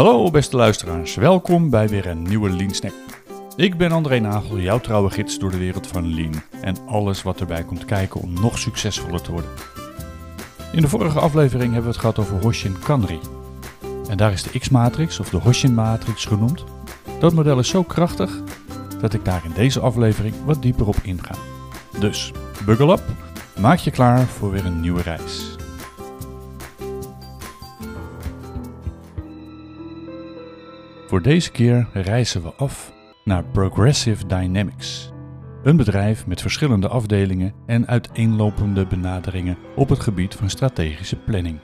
Hallo beste luisteraars, welkom bij weer een nieuwe Lean Snack. Ik ben André Nagel, jouw trouwe gids door de wereld van Lean en alles wat erbij komt kijken om nog succesvoller te worden. In de vorige aflevering hebben we het gehad over Hoshin Kanri. En daar is de X-matrix of de Hoshin matrix genoemd. Dat model is zo krachtig dat ik daar in deze aflevering wat dieper op inga. Dus, buckle up, maak je klaar voor weer een nieuwe reis. Voor deze keer reizen we af naar Progressive Dynamics. Een bedrijf met verschillende afdelingen en uiteenlopende benaderingen op het gebied van strategische planning.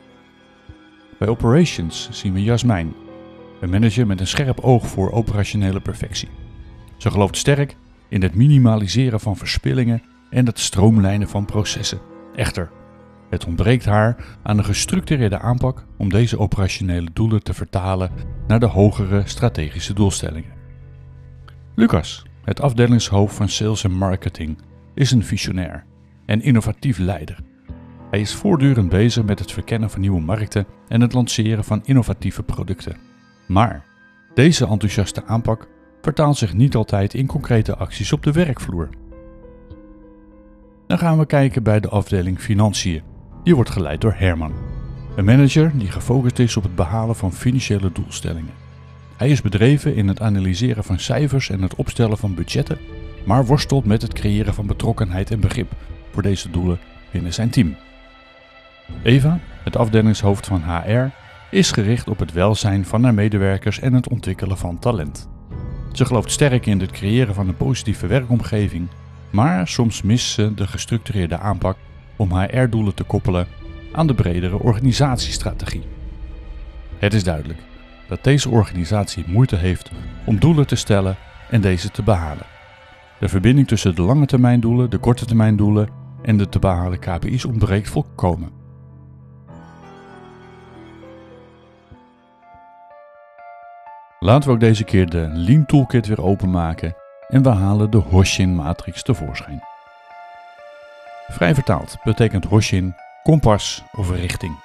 Bij Operations zien we Jasmijn, een manager met een scherp oog voor operationele perfectie. Ze gelooft sterk in het minimaliseren van verspillingen en het stroomlijnen van processen. Echter, het ontbreekt haar aan een gestructureerde aanpak om deze operationele doelen te vertalen naar de hogere strategische doelstellingen. Lucas, het afdelingshoofd van Sales en Marketing, is een visionair en innovatief leider. Hij is voortdurend bezig met het verkennen van nieuwe markten en het lanceren van innovatieve producten. Maar deze enthousiaste aanpak vertaalt zich niet altijd in concrete acties op de werkvloer. Dan gaan we kijken bij de afdeling Financiën. Die wordt geleid door Herman, een manager die gefocust is op het behalen van financiële doelstellingen. Hij is bedreven in het analyseren van cijfers en het opstellen van budgetten, maar worstelt met het creëren van betrokkenheid en begrip voor deze doelen binnen zijn team. Eva, het afdelingshoofd van HR, is gericht op het welzijn van haar medewerkers en het ontwikkelen van talent. Ze gelooft sterk in het creëren van een positieve werkomgeving, maar soms mist ze de gestructureerde aanpak om HR-doelen te koppelen aan de bredere organisatiestrategie. Het is duidelijk dat deze organisatie moeite heeft om doelen te stellen en deze te behalen. De verbinding tussen de lange termijn doelen, de korte termijn doelen en de te behalen KPI's ontbreekt volkomen. Laten we ook deze keer de Lean Toolkit weer openmaken en we halen de Hoshin matrix tevoorschijn. Vrij vertaald betekent Hoshin kompas of richting.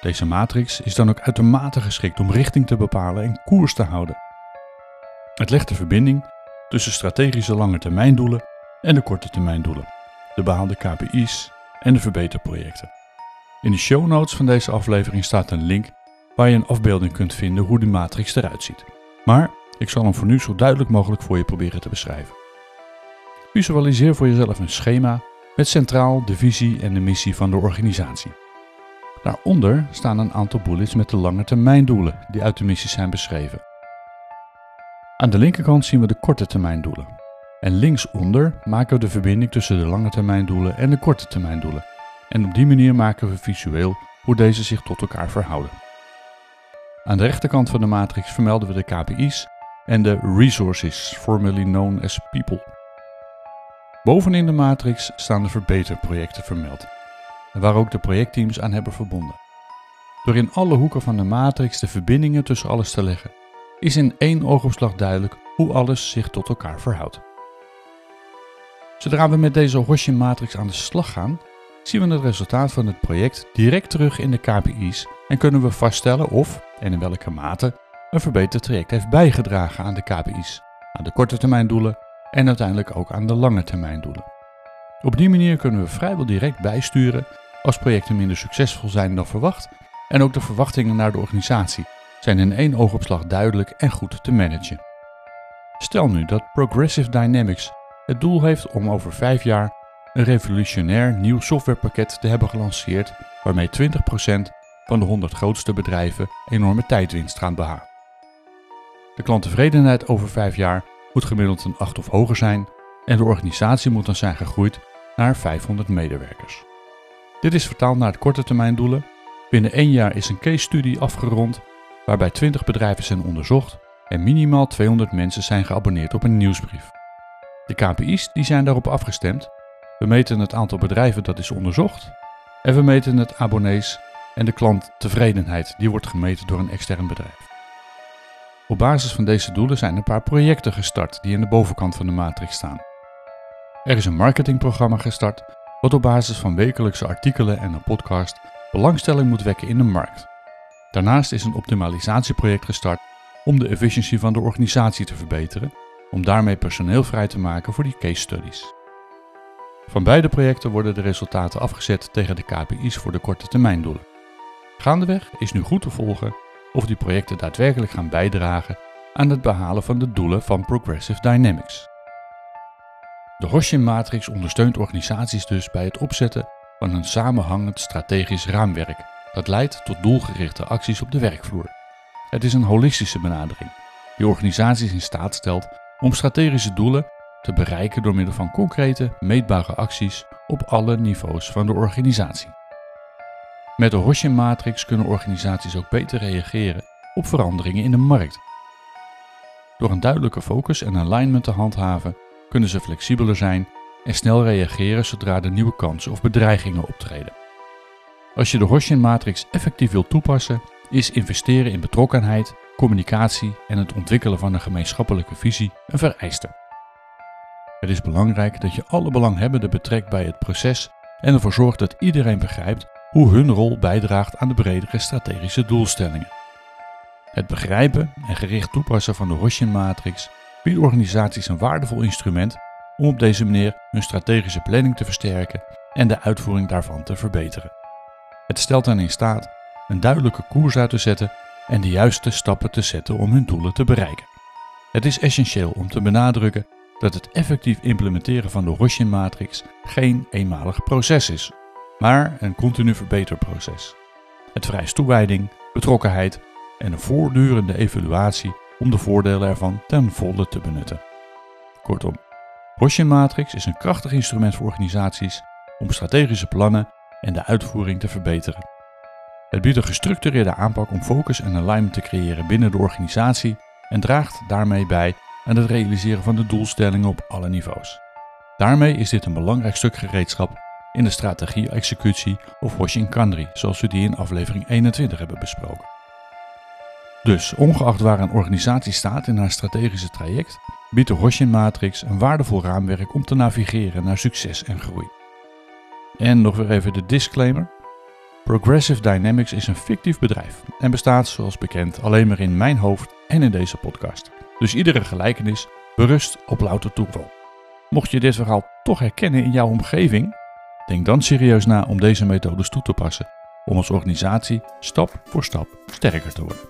Deze matrix is dan ook uitermate geschikt om richting te bepalen en koers te houden. Het legt de verbinding tussen strategische lange termijndoelen en de korte termijndoelen, de behaalde KPI's en de verbeterprojecten. In de show notes van deze aflevering staat een link waar je een afbeelding kunt vinden hoe die matrix eruit ziet. Maar ik zal hem voor nu zo duidelijk mogelijk voor je proberen te beschrijven. Visualiseer voor jezelf een schema met centraal de visie en de missie van de organisatie. Daaronder staan een aantal bullets met de lange termijn doelen die uit de missie zijn beschreven. Aan de linkerkant zien we de korte termijn doelen. En linksonder maken we de verbinding tussen de lange termijn doelen en de korte termijn doelen. En op die manier maken we visueel hoe deze zich tot elkaar verhouden. Aan de rechterkant van de matrix vermelden we de KPI's en de resources, formerly known as people. Bovenin de matrix staan de verbeterprojecten vermeld, waar ook de projectteams aan hebben verbonden. Door in alle hoeken van de matrix de verbindingen tussen alles te leggen, is in één oogopslag duidelijk hoe alles zich tot elkaar verhoudt. Zodra we met deze Hoshin-matrix aan de slag gaan, zien we het resultaat van het project direct terug in de KPI's en kunnen we vaststellen of en in welke mate een verbeterd traject heeft bijgedragen aan de KPI's, aan de korte termijn doelen en uiteindelijk ook aan de lange termijn doelen. Op die manier kunnen we vrijwel direct bijsturen als projecten minder succesvol zijn dan verwacht en ook de verwachtingen naar de organisatie zijn in één oogopslag duidelijk en goed te managen. Stel nu dat Progressive Dynamics het doel heeft om over vijf jaar een revolutionair nieuw softwarepakket te hebben gelanceerd waarmee 20% van de 100 grootste bedrijven enorme tijdwinst gaan behalen. De klanttevredenheid over vijf jaar moet gemiddeld een 8 of hoger zijn en de organisatie moet dan zijn gegroeid naar 500 medewerkers. Dit is vertaald naar de korte termijn doelen. Binnen één jaar is een case studie afgerond waarbij 20 bedrijven zijn onderzocht en minimaal 200 mensen zijn geabonneerd op een nieuwsbrief. De KPI's die zijn daarop afgestemd. We meten het aantal bedrijven dat is onderzocht en we meten het abonnees en de klanttevredenheid die wordt gemeten door een extern bedrijf. Op basis van deze doelen zijn een paar projecten gestart die in de bovenkant van de matrix staan. Er is een marketingprogramma gestart wat op basis van wekelijkse artikelen en een podcast belangstelling moet wekken in de markt. Daarnaast is een optimalisatieproject gestart om de efficiëntie van de organisatie te verbeteren, om daarmee personeel vrij te maken voor die case studies. Van beide projecten worden de resultaten afgezet tegen de KPI's voor de korte termijndoelen. Gaandeweg is nu goed te volgen of die projecten daadwerkelijk gaan bijdragen aan het behalen van de doelen van Progressive Dynamics. De Hoshin-matrix ondersteunt organisaties dus bij het opzetten van een samenhangend strategisch raamwerk dat leidt tot doelgerichte acties op de werkvloer. Het is een holistische benadering die organisaties in staat stelt om strategische doelen te bereiken door middel van concrete, meetbare acties op alle niveaus van de organisatie. Met de Hoshin-matrix kunnen organisaties ook beter reageren op veranderingen in de markt. Door een duidelijke focus en alignment te handhaven, kunnen ze flexibeler zijn en snel reageren zodra er nieuwe kansen of bedreigingen optreden. Als je de Hoshin-matrix effectief wilt toepassen, is investeren in betrokkenheid, communicatie en het ontwikkelen van een gemeenschappelijke visie een vereiste. Het is belangrijk dat je alle belanghebbenden betrekt bij het proces en ervoor zorgt dat iedereen begrijpt hoe hun rol bijdraagt aan de bredere strategische doelstellingen. Het begrijpen en gericht toepassen van de Hoshin-matrix biedt organisaties een waardevol instrument om op deze manier hun strategische planning te versterken en de uitvoering daarvan te verbeteren. Het stelt hen in staat een duidelijke koers uit te zetten en de juiste stappen te zetten om hun doelen te bereiken. Het is essentieel om te benadrukken dat het effectief implementeren van de Hoshin-matrix geen eenmalig proces is, maar een continu verbeterproces. Het vereist toewijding, betrokkenheid en een voortdurende evaluatie om de voordelen ervan ten volle te benutten. Kortom, Hoshin Matrix is een krachtig instrument voor organisaties om strategische plannen en de uitvoering te verbeteren. Het biedt een gestructureerde aanpak om focus en alignment te creëren binnen de organisatie en draagt daarmee bij aan het realiseren van de doelstellingen op alle niveaus. Daarmee is dit een belangrijk stuk gereedschap in de strategie-executie of Hoshin Kanri, zoals we die in aflevering 21 hebben besproken. Dus, ongeacht waar een organisatie staat in haar strategische traject, biedt de Hoshin Matrix een waardevol raamwerk om te navigeren naar succes en groei. En nog weer even de disclaimer. Progressive Dynamics is een fictief bedrijf en bestaat zoals bekend alleen maar in mijn hoofd en in deze podcast. Dus iedere gelijkenis berust op louter toeval. Mocht je dit verhaal toch herkennen in jouw omgeving, denk dan serieus na om deze methodes toe te passen om als organisatie stap voor stap sterker te worden.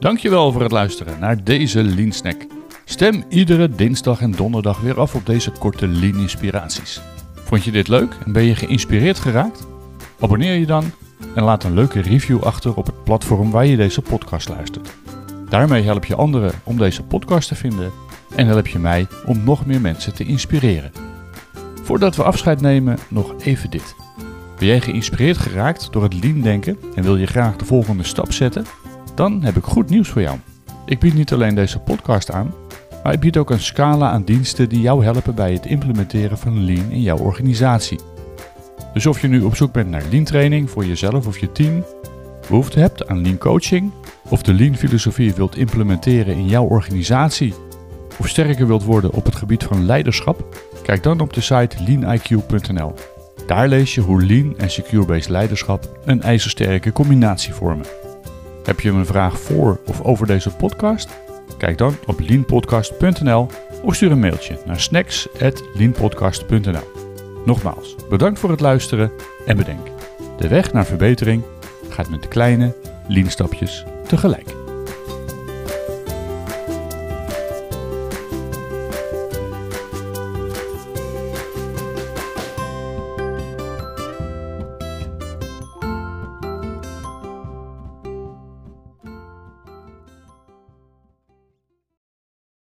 Dankjewel voor het luisteren naar deze Lean Snack. Stem iedere dinsdag en donderdag weer af op deze korte Lean inspiraties. Vond je dit leuk en ben je geïnspireerd geraakt? Abonneer je dan en laat een leuke review achter op het platform waar je deze podcast luistert. Daarmee help je anderen om deze podcast te vinden en help je mij om nog meer mensen te inspireren. Voordat we afscheid nemen, nog even dit. Ben jij geïnspireerd geraakt door het lean denken en wil je graag de volgende stap zetten? Dan heb ik goed nieuws voor jou. Ik bied niet alleen deze podcast aan, maar ik bied ook een scala aan diensten die jou helpen bij het implementeren van lean in jouw organisatie. Dus of je nu op zoek bent naar lean training voor jezelf of je team, behoefte hebt aan lean coaching, of de lean filosofie wilt implementeren in jouw organisatie, of sterker wilt worden op het gebied van leiderschap, kijk dan op de site leaniq.nl. Daar lees je hoe lean en secure-based leiderschap een ijzersterke combinatie vormen. Heb je een vraag voor of over deze podcast? Kijk dan op leanpodcast.nl of stuur een mailtje naar snacks.leanpodcast.nl. Nogmaals, bedankt voor het luisteren en bedenk, de weg naar verbetering gaat met kleine lean stapjes tegelijk.